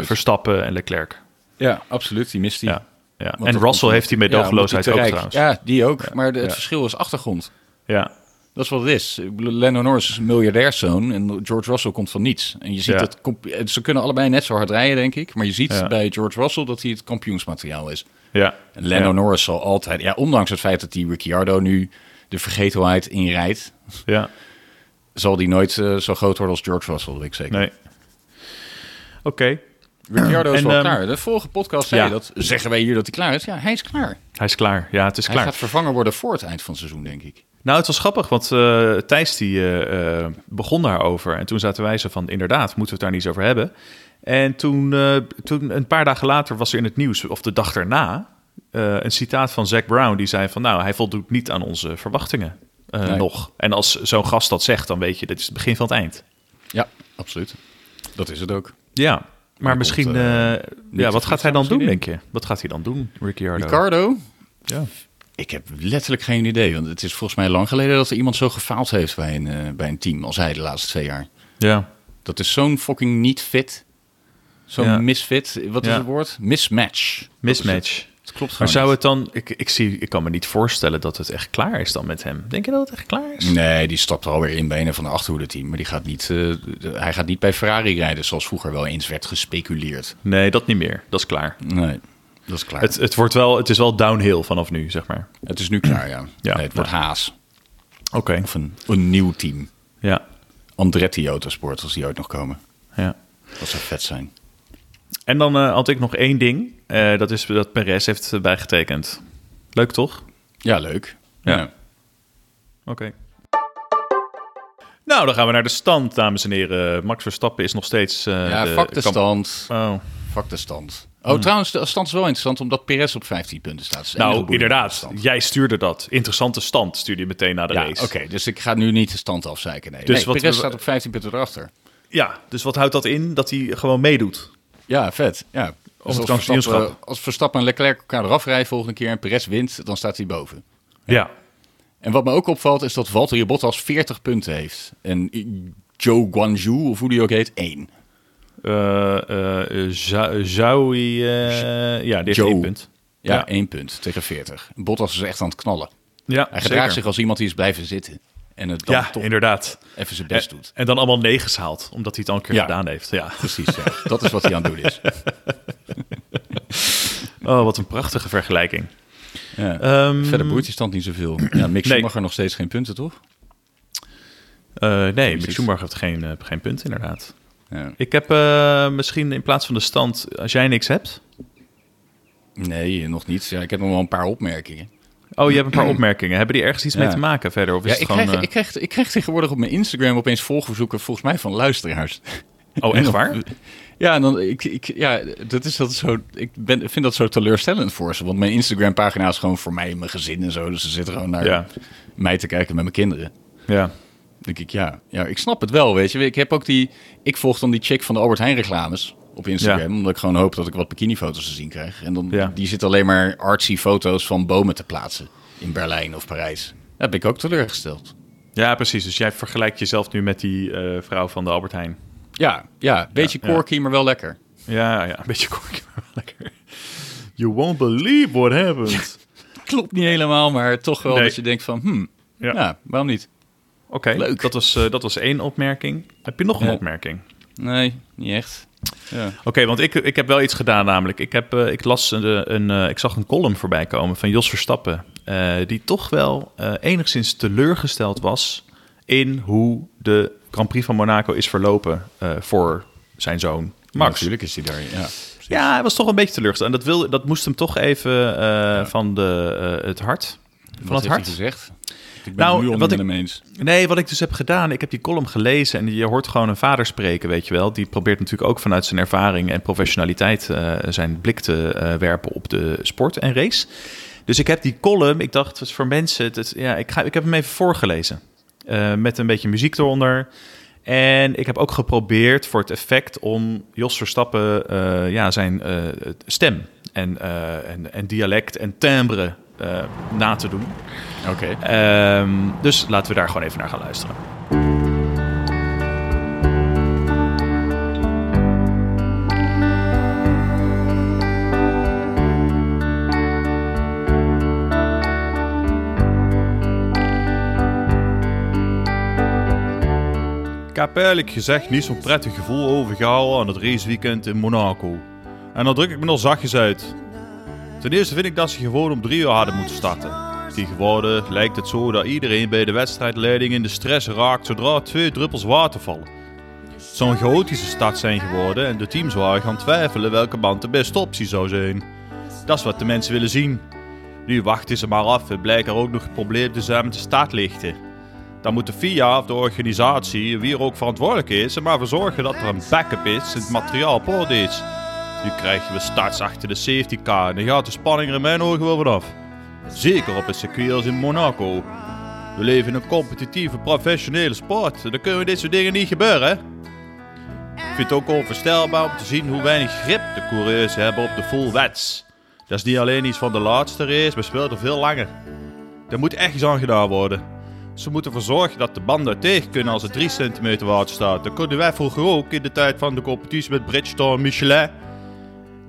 Verstappen en Leclerc. Ja, absoluut. Die mist hij. Ja. Ja. En Russell heeft die medogeloosheid ja, ook trouwens. Ja, die ook. Maar de, het verschil is achtergrond. Ja. Dat is wat het is. Lando Norris is een miljardairszoon en George Russell komt van niets. En je ziet dat ze kunnen allebei net zo hard rijden, denk ik. Maar je ziet bij George Russell dat hij het kampioensmateriaal is. Ja. En Lando Norris zal altijd, ja, ondanks het feit dat hij Ricciardo nu de vergetelheid inrijdt, ja. zal die nooit uh, zo groot worden als George Russell, weet ik zeker. Nee. Oké. Okay. Ricciardo is wel um, klaar. De vorige podcast zei ja. dat. Zeggen wij hier dat hij klaar is? Ja, hij is klaar. Hij is klaar. Ja, het is hij klaar. Hij gaat vervangen worden voor het eind van het seizoen, denk ik. Nou, het was grappig, want uh, Thijs die uh, begon daarover. En toen zaten wij zo van, inderdaad, moeten we het daar niet over hebben. En toen, uh, toen, een paar dagen later, was er in het nieuws, of de dag daarna, een citaat van Zack Brown. Die zei van, nou, hij voldoet niet aan onze verwachtingen nee. nog. En als zo'n gast dat zegt, dan weet je, dit is het begin van het eind. Ja, absoluut. Dat is het ook. Ja, maar misschien, komt, uh, ja, wat gaat hij dan doen, denk je? Wat gaat hij dan doen, Ricciardo? Ricardo? Ja. Ik heb letterlijk geen idee, want het is volgens mij lang geleden dat er iemand zo gefaald heeft bij een, uh, bij een team als hij de laatste twee jaar. Ja. Dat is zo'n fucking niet fit. Zo'n ja. misfit. Wat is ja. het woord? Mismatch. Mismatch. Het klopt maar zou het dan... Ik, ik, zie, ik kan me niet voorstellen dat het echt klaar is dan met hem. Denk je dat het echt klaar is? Nee, die stapt er alweer in bij een van de achterhoede team. Maar die gaat niet, uh, hij gaat niet bij Ferrari rijden zoals vroeger wel eens werd gespeculeerd. Nee, dat niet meer. Dat is klaar. Nee, dat is klaar. Het, het, wordt wel, het is wel downhill vanaf nu, zeg maar. Het is nu klaar, ja. (clears throat) ja nee, het wordt Haas. Oké. Okay. Of een, een nieuw team. Ja. Andretti Autosport, als die ooit nog komen. Ja. Dat zou vet zijn. En dan uh, had ik nog één ding. Uh, dat is dat Perez heeft bijgetekend. Leuk toch? Ja, leuk. Ja. ja. Oké. Okay. Nou, dan gaan we naar de stand, dames en heren. Max Verstappen is nog steeds. Uh, ja, de de stand. Oh. Fuck de stand. Oh, hmm. trouwens, de stand is wel interessant omdat Perez op 15 punten staat. Nou, inderdaad. Jij stuurde dat. Interessante stand stuurde je meteen na de ja, race. Oké, dus ik ga nu niet de stand afzeiken. Nee, dus nee Perez we... staat op 15 punten erachter. Ja, dus wat houdt dat in? Dat hij gewoon meedoet? Ja, vet. Ja. Dus als, Verstappen, als Verstappen en Leclerc elkaar eraf rijden volgende keer en Perez wint, dan staat hij boven. Ja. ja. En wat me ook opvalt is dat Valtteri Bottas 40 punten heeft. En Joe Guanju, of hoe die ook heet, 1. Uh, uh, zou, zou hij... Uh, ja, dit is één punt. Ja, ja, één punt tegen 40. Bottas is echt aan het knallen. Ja, hij gedraagt zeker. zich als iemand die is blijven zitten. En het dan ja, toch inderdaad. even zijn best doet. En dan allemaal negens haalt, omdat hij het al een keer ja, gedaan heeft. Ja, precies. Ja. Dat is wat hij aan het doen is. (laughs) oh, wat een prachtige vergelijking. Ja. Um, Verder boeit die stand niet zoveel. Ja, Mick Schumacher nee. nog steeds geen punten, toch? Uh, nee, Mick Schumacher heeft geen, uh, geen punten, inderdaad. Ja. Ik heb uh, misschien in plaats van de stand, als jij niks hebt... Nee, nog niet. Ja, ik heb nog wel een paar opmerkingen. Oh, je hebt een paar (clears throat) opmerkingen. Hebben die ergens iets ja. mee te maken verder? Of is ja, het ik, gewoon, krijg, uh... ik, krijg, ik krijg tegenwoordig op mijn Instagram opeens volgverzoeken, volgens mij van luisteraars. Oh, echt waar? (laughs) Ja, dan, ik, ik, ja dat is dat zo, ik ben, vind dat zo teleurstellend voor ze. Want mijn Instagram-pagina is gewoon voor mij en mijn gezin en zo. Dus ze zitten gewoon naar ja. mij te kijken met mijn kinderen. Ja. denk ik, ja, ja, ik snap het wel, weet je. Ik heb ook die, ik volg dan die chick van de Albert Heijn reclames op Instagram. Ja. Omdat ik gewoon hoop dat ik wat bikinifoto's te zien krijg. En dan, ja. die zit alleen maar artsy foto's van bomen te plaatsen in Berlijn of Parijs. Daar ben ik ook teleurgesteld. Ja, precies. Dus jij vergelijkt jezelf nu met die uh, vrouw van de Albert Heijn. Ja, ja. Beetje ja, ja. maar wel lekker. Ja, ja. Een (laughs) beetje corky, maar wel lekker. You won't believe what happened. (laughs) Klopt niet helemaal, maar toch wel nee. dat je denkt van... Hmm, ja. waarom niet? Oké, okay, leuk. Dat was, uh, dat was één opmerking. Heb je nog een opmerking? Nee, niet echt. Ja. Oké, okay, want ik, ik heb wel iets gedaan namelijk. Ik, heb, uh, ik, las een, een uh, ik zag een column voorbij komen van Jos Verstappen. Uh, die toch wel enigszins teleurgesteld was in hoe de Grand Prix van Monaco is verlopen voor zijn zoon Max. Ja, natuurlijk is hij daar, ja. Ja, hij was toch een beetje teleurgesteld. En dat, wilde, dat moest hem toch even van de, het hart. van het hart. gezegd? Ik ben nou, nu wat ik, eens. Nee, wat ik dus heb gedaan, ik heb die column gelezen en je hoort gewoon een vader spreken, weet je wel. Die probeert natuurlijk ook vanuit zijn ervaring en professionaliteit uh, zijn blik te uh, werpen op de sport en race. Dus ik heb die column, ik dacht, het is voor mensen, het, ja, ik, ga, ik heb hem even voorgelezen. Uh, met een beetje muziek eronder. En ik heb ook geprobeerd voor het effect om Jos Verstappen ja, zijn stem en, en, en dialect en timbre na te doen. Oké. Okay. Um, dus laten we daar gewoon even naar gaan luisteren. Ik heb eerlijk gezegd niet zo'n prettig gevoel overgehouden aan het raceweekend in Monaco. En dan druk ik me nog zachtjes uit. Ten eerste vind ik dat ze gewoon om drie uur hadden moeten starten. Tegenwoordig lijkt het zo dat iedereen bij de wedstrijdleiding in de stress raakt zodra twee druppels water vallen. Het zou een chaotische stad zijn geworden en de teams waren gaan twijfelen welke band de beste optie zou zijn. Dat is wat de mensen willen zien. Nu wachten ze maar af, het blijkt er ook nog problemen te zijn met de startlichten. Dan moet de FIA of de organisatie, wie er ook verantwoordelijk is, er maar voor zorgen dat er een backup is en het materiaal op orde is. Nu krijgen we starts achter de safety car en dan gaat de spanning er in mijn ogen wel vanaf. Zeker op een circuit als in Monaco. We leven in een competitieve, professionele sport. Dan kunnen dit soort dingen niet gebeuren. Ik vind het ook onvoorstelbaar om te zien hoe weinig grip de coureurs hebben op de full wets. Dat is niet alleen iets van de laatste race, maar speelt er veel langer. Er moet echt iets aan gedaan worden. Ze moeten ervoor zorgen dat de banden tegen kunnen als het 3 centimeter water staat. Dat konden wij vroeger ook in de tijd van de competitie met Bridgestone en Michelin.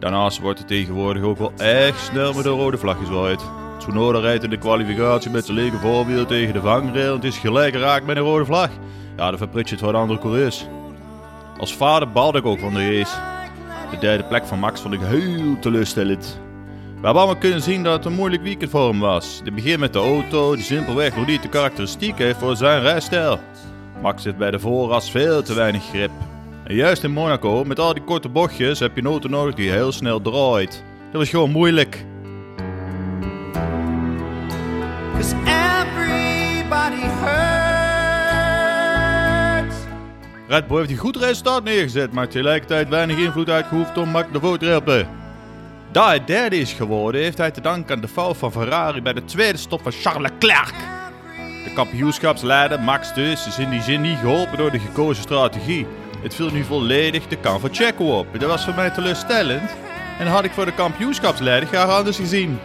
Daarnaast wordt het tegenwoordig ook wel echt snel met een rode vlag gezwaaid. Tsunoda rijdt in de kwalificatie met zijn lege voorwiel tegen de vangrail en het is gelijk geraakt met een rode vlag. Ja, dan verprit je het voor de andere coureurs. Als vader baalde ik ook van de race. De derde plek van Max vond ik heel teleurstellend. We hebben allemaal kunnen zien dat het een moeilijk weekend voor hem was. Het begint met de auto die simpelweg nog niet de karakteristiek heeft voor zijn rijstijl. Max heeft bij de voorras veel te weinig grip. En juist in Monaco, met al die korte bochtjes, heb je een auto nodig die heel snel draait. Dat was gewoon moeilijk. Red Bull heeft een goed resultaat neergezet, maar tegelijkertijd weinig invloed uitgeoefend om Max de voet te helpen. Da hij derde is geworden, heeft hij te danken aan de fout van Ferrari bij de tweede stop van Charles Leclerc. De kampioenschapsleider Max dus is in die zin niet geholpen door de gekozen strategie. Het viel nu volledig de kant van Checo op. Dat was voor mij teleurstellend en had ik voor de kampioenschapsleider graag anders gezien.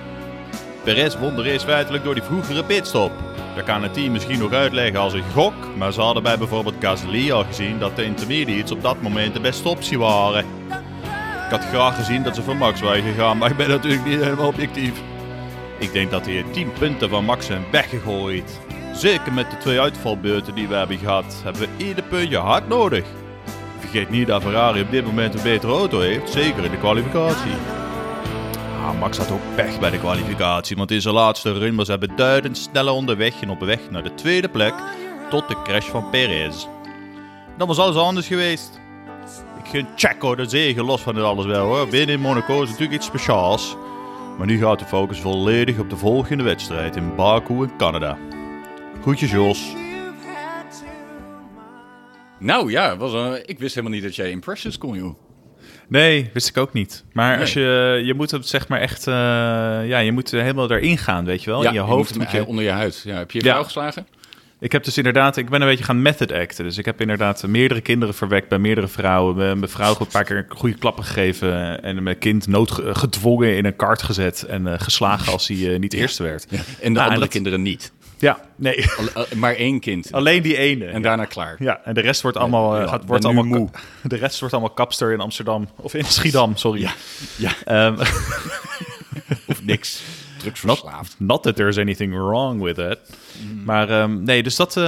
Perez won de race feitelijk door die vroegere pitstop. Dat kan het team misschien nog uitleggen als een gok, maar ze hadden bij bijvoorbeeld Gasly al gezien dat de intermediates op dat moment de beste optie waren. Ik had graag gezien dat ze voor Max waren gegaan, maar ik ben natuurlijk niet helemaal objectief. Ik denk dat hij 10 punten van Max zijn weggegooid. Zeker met de twee uitvalbeurten die we hebben gehad, hebben we ieder puntje hard nodig. Vergeet niet dat Ferrari op dit moment een betere auto heeft, zeker in de kwalificatie. Max had ook pech bij de kwalificatie, want in zijn laatste run was hij beduidend sneller onderweg en op weg naar de tweede plek tot de crash van Perez. Dan was alles anders geweest. Ik gun Checo de zegen los van dit alles wel hoor. Binnen in Monaco is natuurlijk iets speciaals. Maar nu gaat de focus volledig op de volgende wedstrijd in Baku in Canada. Groetjes Jos. Nou ja, was een, ik wist helemaal niet dat jij impressions kon, joh. Nee, wist ik ook niet. Maar als je, je moet het zeg maar echt, uh, ja, je moet helemaal erin gaan, weet je wel. Ja, in je hoofd moet, je... onder je huid. Ja, heb je je vrouw geslagen? Ik heb dus inderdaad, ik ben een beetje gaan method acten. Dus ik heb inderdaad meerdere kinderen verwekt bij meerdere vrouwen. Mijn vrouw een paar keer goede klappen gegeven. En mijn kind noodgedwongen in een kart gezet. En uh, geslagen als hij uh, niet eerste werd. Ja. En de nou, andere kinderen niet. Ja, nee. (laughs) maar één kind. Alleen die ene. En daarna klaar. Ja, en de rest wordt allemaal, ja, gaat, wordt allemaal moe. (laughs) De rest wordt allemaal kapster in Amsterdam. Of in Schiedam, sorry. Ja. ja. Um, (laughs) of niks. Drugsverslaafd. Not, not that there's anything wrong with it. Mm. Maar um, nee, dus dat, uh,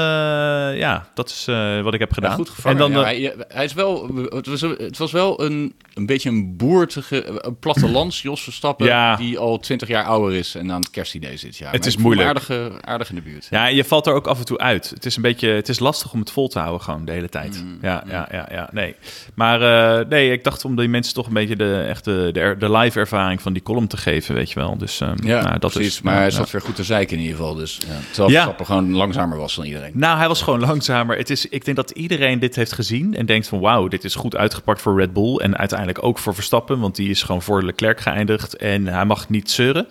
ja, dat is uh, wat ik heb gedaan. Ja, goed gevangen. En dan, ja, hij, hij, is wel, het was, het was wel een, een beetje een boertige, een plattelands (clears throat) Jos Verstappen, ja. die al twintig jaar ouder is en aan het kerstidee zit. Ja, het is moeilijk. Aardige, aardig in de buurt. Ja, je valt er ook af en toe uit. Het is een beetje, het is lastig om het vol te houden gewoon de hele tijd. Mm. Ja, ja, ja, ja, nee. Maar uh, nee, ik dacht om die mensen toch een beetje de, echte, de, de live ervaring van die column te geven, weet je wel. Dus um, ja. Nou, dat Precies, is, maar nou, hij nou. zat weer goed te zeiken in ieder geval. Dus, ja. Terwijl Ja. Verstappen gewoon langzamer was dan iedereen. Nou, hij was gewoon langzamer. Het is, ik denk dat iedereen dit heeft gezien en denkt van wauw, dit is goed uitgepakt voor Red Bull. En uiteindelijk ook voor Verstappen, want die is gewoon voor Leclerc geëindigd. En hij mag niet zeuren.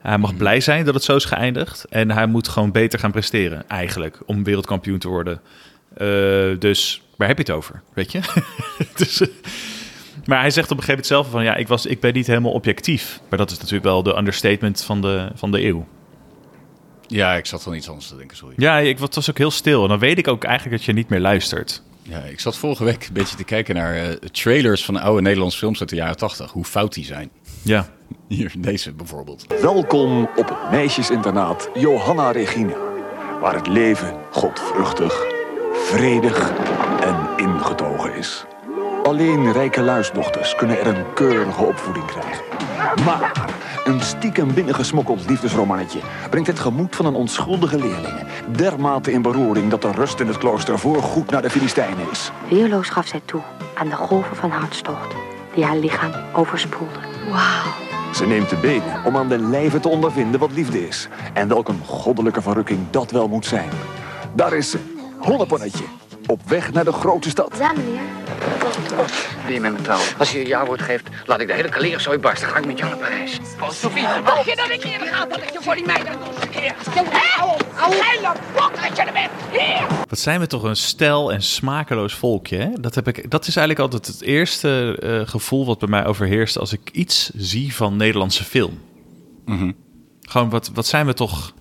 Hij mag blij zijn dat het zo is geëindigd. En hij moet gewoon beter gaan presteren, eigenlijk, om wereldkampioen te worden. Eh, dus waar heb je het over, weet je? (laughs) dus, eh, maar hij zegt op een gegeven moment zelf van ja, ik, was, ik ben niet helemaal objectief. Maar dat is natuurlijk wel de understatement van de, van de eeuw. Ja, ik zat van iets anders te denken, sorry. Ja, ik het was ook heel stil. En dan weet ik ook eigenlijk dat je niet meer luistert. Ja, ik zat vorige week een beetje te kijken naar eh, trailers van oude Nederlandse films uit de jaren 80. Hoe fout die zijn. Ja. Hier, deze bijvoorbeeld. Welkom op het meisjesinternaat Johanna Regina. Waar het leven godvruchtig, vredig en ingetogen is. Alleen rijke luisdochters kunnen er een keurige opvoeding krijgen. Maar een stiekem binnengesmokkeld liefdesromannetje brengt het gemoed van een onschuldige leerling dermate in beroering dat de rust in het klooster voorgoed naar de Filistijnen is. Weerloos gaf zij toe aan de golven van hartstocht die haar lichaam overspoelden. Wauw. Ze neemt de benen om aan de lijve te ondervinden wat liefde is. En welk een goddelijke verrukking dat wel moet zijn. Daar is ze, Honneponnetje, op weg naar de grote stad. Ja, meneer. Met? Als je je ja-woord geeft, laat ik de hele kaleerzooi barsten. Ga ik met jou naar Parijs. Oh, Sophie, dacht je dat ik eerder ga dat ik je voor die meiden nog een keer? Hé, geile bok dat je er bent. Hier! Wat zijn we toch een stel en smakeloos volkje. Hè? Dat, heb ik, dat is eigenlijk altijd het eerste eh, gevoel wat bij mij overheerst als ik iets zie van Nederlandse film. Mhm. Gewoon, wat, wat zijn we toch...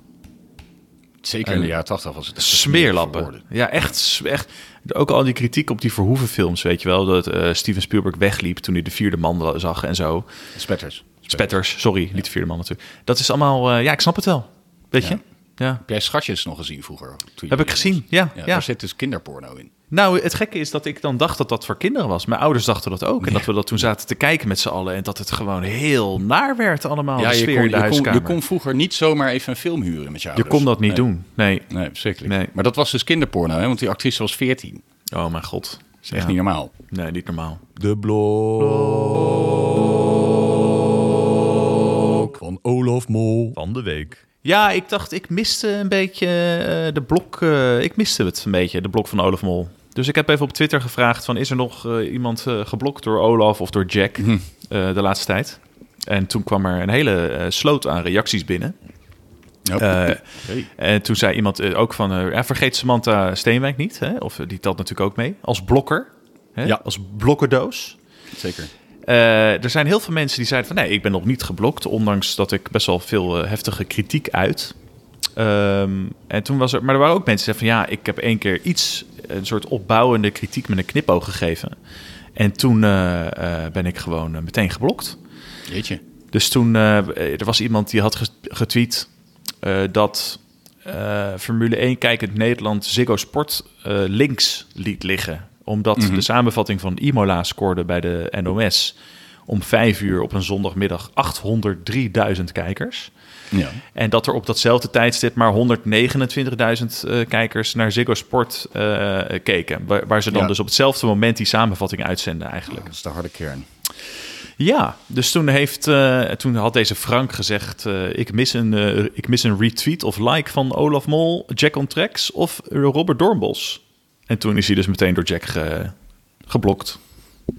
Zeker in de jaren 80 was het Smeerlappen. Ja, echt, echt. Ook al die kritiek op die Verhoeven films, weet je wel. Dat eh, Steven Spielberg wegliep toen hij de vierde man zag en zo. Spetters. Spetters, sorry, niet de vierde man natuurlijk. Dat is allemaal, eh, ja, ik snap het wel. Weet je? Ja. Heb jij Schatjes nog gezien vroeger? Toen Heb ik gezien, ja, ja. Daar zit dus kinderporno in. Nou, het gekke is dat ik dan dacht dat dat voor kinderen was. Mijn ouders dachten dat ook. En dat we dat toen zaten te kijken met z'n allen. En dat het gewoon heel naar werd allemaal. Ja, de je kon, in de je, kon, je vroeger niet zomaar even een film huren met je Je ouders. kon dat niet Nee. doen. Nee. Nee, verschrikkelijk. Maar dat was dus kinderporno, hè? want die actrice was 14. Oh mijn god. Dat is echt Ja. niet normaal. Nee, niet normaal. De blok van Olaf Mol van de week. Ja, ik dacht, ik miste een beetje eh, de blok. eh, ik miste het een beetje, de blok van Olaf Mol. Dus ik heb even op Twitter gevraagd: van, is er nog eh, iemand eh, geblokt door Olaf of door Jack eh, de laatste tijd? En toen kwam er een hele sloot aan reacties binnen. Ja. Eh, En toen zei iemand ook van, ja, vergeet Samantha Steenwijk niet. Hè? Of die telt natuurlijk ook mee. Als blokker. Hè? Ja. Als blokkendoos. Zeker. Eh, er zijn heel veel mensen die zeiden van nee, ik ben nog niet geblokt, ondanks dat ik best wel veel eh, heftige kritiek uit. Ehm, en toen was er, maar er waren ook mensen die zeiden van ja, ik heb één keer iets, een soort opbouwende kritiek met een knipoog gegeven. En toen eh, ben ik gewoon meteen geblokt. Jeetje. Dus toen, er was iemand die had getweet dat Formule 1 kijkend Nederland Ziggo Sport links liet liggen. Omdat Mhm. de samenvatting van Imola scoorde bij de NOS om vijf uur op een zondagmiddag 803.000 kijkers. Ja. En dat er op datzelfde tijdstip maar 129.000 eh, kijkers naar Ziggo Sport eh, keken. Waar, waar ze dan Ja. dus op hetzelfde moment die samenvatting uitzenden eigenlijk. Dat is de harde kern. Ja, dus toen, heeft, eh, toen had deze Frank gezegd... ik, mis een, ik mis een retweet of like van Olaf Mol, Jack on Tracks of Robert Doornbos. En toen is hij dus meteen door Jack ge- geblokt.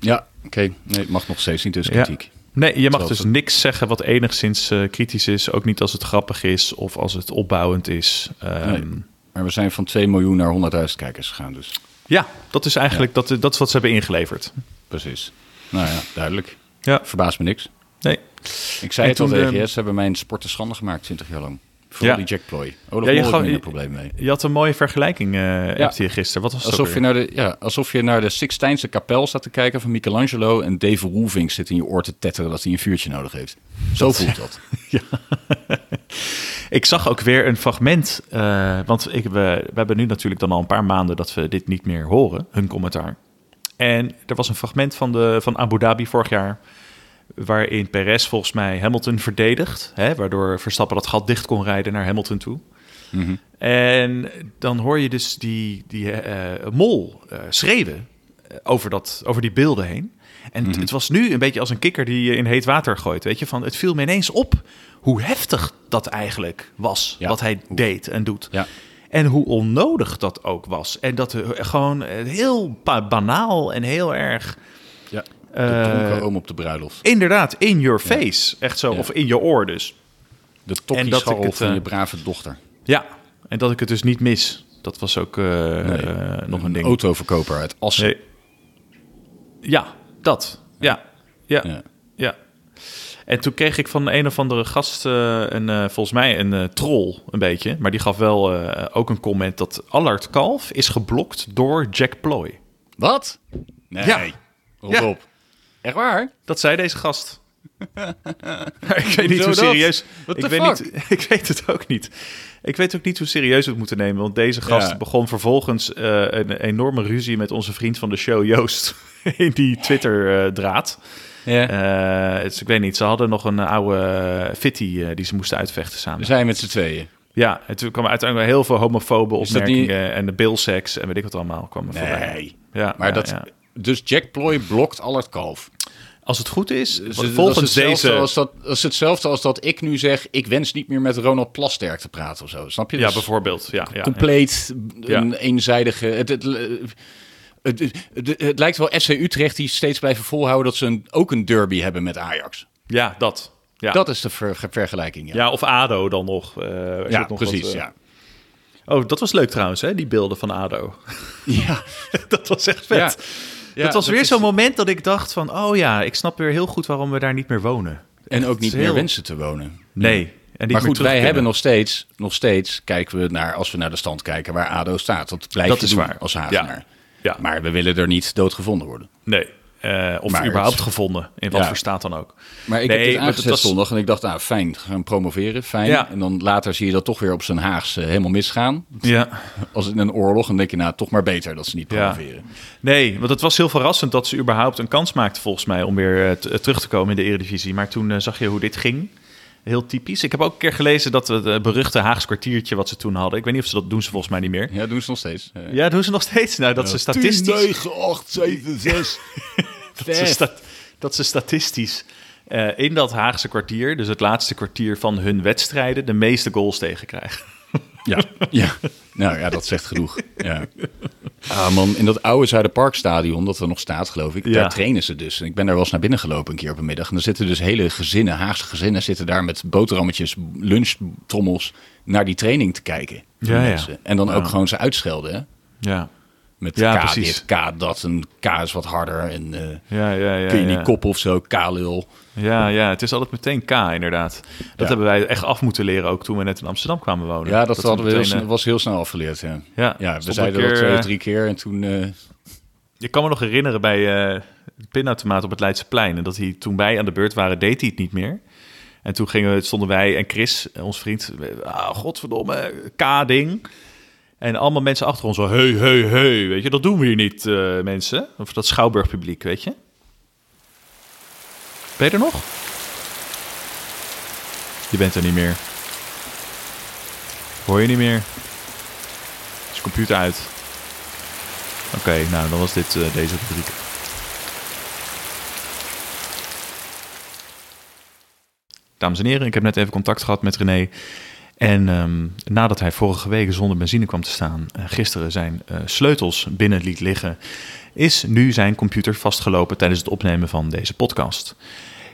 Ja, oké. Nee, het mag nog steeds niet, dus Ja. kritiek. Nee, je mag dus niks zeggen wat enigszins eh, kritisch is. Ook niet als het grappig is of als het opbouwend is. Ehm, Nee. Maar we zijn van 2 miljoen naar 100.000 kijkers gegaan, dus Ja, dat is eigenlijk dat, dat is wat ze hebben ingeleverd. precies. Nou ja, duidelijk. Ja. Verbaast me niks. Nee. Ik zei En het al tegen ehm, je, ze hebben mijn sport te schande gemaakt 20 jaar lang. Vooral Ja. die jackploy. Olaf Ja, je had je- probleem mee. Je had een mooie vergelijking Ja. hier gisteren. Wat was het Alsof je, naar de, ja, alsof je naar de Sixtijnse kapel staat te kijken van Michelangelo... en Dave Roelvink zit in je oor te tetteren dat hij een vuurtje nodig heeft. Zo voelt dat. (laughs) Ik zag ook weer een fragment, eh, want ik, we, we hebben nu natuurlijk dan al een paar maanden dat we dit niet meer horen, hun commentaar. En er was een fragment van, de, van Abu Dhabi vorig jaar, waarin Perez volgens mij Hamilton verdedigt, hè, waardoor Verstappen dat gat dicht kon rijden naar Hamilton toe. Mhm. En dan hoor je dus die, die eh, mol eh, schreeuwen eh, over, dat, over die beelden heen. En Mhm. het- het was nu een beetje als een kikker die je in heet water gooit. Weet je, van het viel me ineens op hoe heftig dat eigenlijk was. Wat hij deed en doet. Ja. En hoe onnodig dat ook was. En dat er gewoon heel ba- banaal en heel erg. Eh, de dronken oom op de bruiloft. Inderdaad, in your face. Echt zo. Of in je oor dus. De het, van eh, je brave dochter. Ja, en dat ik het dus niet mis. Dat was ook eh, eh, nog een ding. Autoverkoper uit Assen. Nee. Ja, dat. Ja. Ja. ja. En toen kreeg ik van een of andere gast eh, een, eh, volgens mij een eh, troll, een beetje. Maar die gaf wel eh, ook een comment dat Allard Kalf is geblokt door Jack Ploy. Wat? Nee. Ja. Rot Ja. op. Echt waar? Dat zei deze gast. (laughs) Ik weet niet hoe dat? serieus. What Ik weet, fuck? niet, (laughs) ik weet het ook niet. Ik weet ook niet hoe serieus we het moeten nemen. Want deze gast Ja. begon vervolgens eh, een enorme ruzie met onze vriend van de show, Joost. (laughs) In die Twitter-draad. Ja. dus ik weet niet. Ze hadden nog een oude uh, fitty eh, die ze moesten uitvechten samen. We zijn met z'n tweeën. Ja, en toen kwamen uiteindelijk heel veel homofobe opmerkingen. En de bilseks en weet ik wat allemaal kwamen voorbij. Nee. Ja, maar ja, dat, ja. Dus Jack Ploy blokt Allard Kalf. Als het goed is, Dus volgens dat is hetzelfde deze... Als dat, is hetzelfde als dat ik nu zeg... ik wens niet meer met Ronald Plasterk te praten of zo. Snap je? Ja, Dus bijvoorbeeld. Ja, ja, compleet ja. een eenzijdige... Het, het, het, het, het- het lijkt wel FC Utrecht die steeds blijven volhouden... dat ze een, ook een derby hebben met Ajax. Ja, dat. Ja. Dat is de ver- vergelijking, ja. Ja, of ADO dan nog. eh, Ja, het nog precies, wat, eh, ja. Oh, dat was leuk trouwens, hè? Die beelden van ADO. Ja. (laughs) dat was echt vet. Ja. Ja, dat was dat weer is- zo'n moment dat ik dacht van... oh ja, ik snap weer heel goed waarom we daar niet meer wonen. En ook Het niet meer wensen te wonen. Nee. En maar goed, wij kunnen. hebben nog steeds, nog steeds, kijken we naar, als we naar de stand kijken, waar ADO staat. Dat blijf Dat je is doen waar. als Hagenaar. Ja. Maar we willen er niet doodgevonden worden. Nee. Eh, of Maar überhaupt gevonden, in wat Ja. voor staat dan ook. Maar ik Nee, heb dit aangezet was- zondag en ik dacht, nou fijn, gaan promoveren, fijn. Ja. En dan later zie je dat toch weer op zijn Haagse helemaal misgaan. Ja. Als in een oorlog, dan denk je, nou toch maar beter dat ze niet Ja. promoveren. Nee, want het was heel verrassend dat ze überhaupt een kans maakten volgens mij om weer eh, eh, terug te komen in de Eredivisie. Maar toen eh, zag je hoe dit ging. Heel typisch. Ik heb ook een keer gelezen dat het eh, beruchte Haagse kwartiertje wat ze toen hadden. Ik weet niet of ze dat doen ze volgens mij niet meer. Ja, doen ze nog steeds. Ja, doen ze nog steeds. Nou, dat Ja, ze statistisch. 10, 9, 8, 7, 6. dat, ze dat ze statistisch eh, in dat Haagse kwartier, dus het laatste kwartier van hun wedstrijden, de meeste goals tegenkrijgen. Ja, (laughs) ja. Nou ja, dat zegt genoeg. Ja. Ah man, in dat oude Zuiderparkstadion, dat er nog staat geloof ik, Ja. daar trainen ze dus. En ik ben daar wel eens naar binnen gelopen een keer op een middag. En dan zitten dus hele gezinnen, Haagse gezinnen, zitten daar met boterhammetjes, lunchtrommels naar die training te kijken. Ja, ja. En dan ook gewoon ze uitschelden. Hè? Ja. Met Ja, K precies. dit, K dat, en K is wat harder. En eh, Ja, ja, ja. kun je niet koppen of zo, K-lul. Ja, ja, het is altijd meteen K, inderdaad. Dat hebben wij echt af moeten leren ook toen we net in Amsterdam kwamen wonen. Ja, dat, hadden we heel, meteen, eh, was heel snel afgeleerd. Ja, Ja, ja we zeiden een dat keer, twee, eh, drie keer en toen... Ik kan me nog herinneren bij de pinautomaat op het Leidseplein. En dat hij toen wij aan de beurt waren, deed hij het niet meer. En toen gingen, stonden wij en Chris, ons vriend, ah, godverdomme, K-ding. En allemaal mensen achter ons zo, hey, hey, hey, weet je, dat doen we hier niet, eh, mensen. Of dat Schouwburgpubliek, weet je. Ben je er nog? Je bent er niet meer. Hoor je niet meer? Is computer uit? Oké, nou dan was dit eh, deze rubriek. Dames en heren, ik heb net even contact gehad met René. En ehm, nadat hij vorige week zonder benzine kwam te staan, eh, gisteren zijn eh, sleutels binnen liet liggen, is nu zijn computer vastgelopen tijdens het opnemen van deze podcast.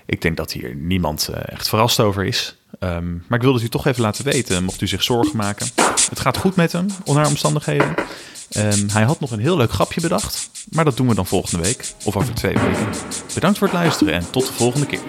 Ik denk dat hier niemand eh, echt verrast over is. Ehm, maar ik wilde het u toch even laten weten, mocht u zich zorgen maken. Het gaat goed met hem, onder omstandigheden. Ehm, hij had nog een heel leuk grapje bedacht, maar dat doen we dan volgende week of over twee weken. Bedankt voor het luisteren en tot de volgende keer.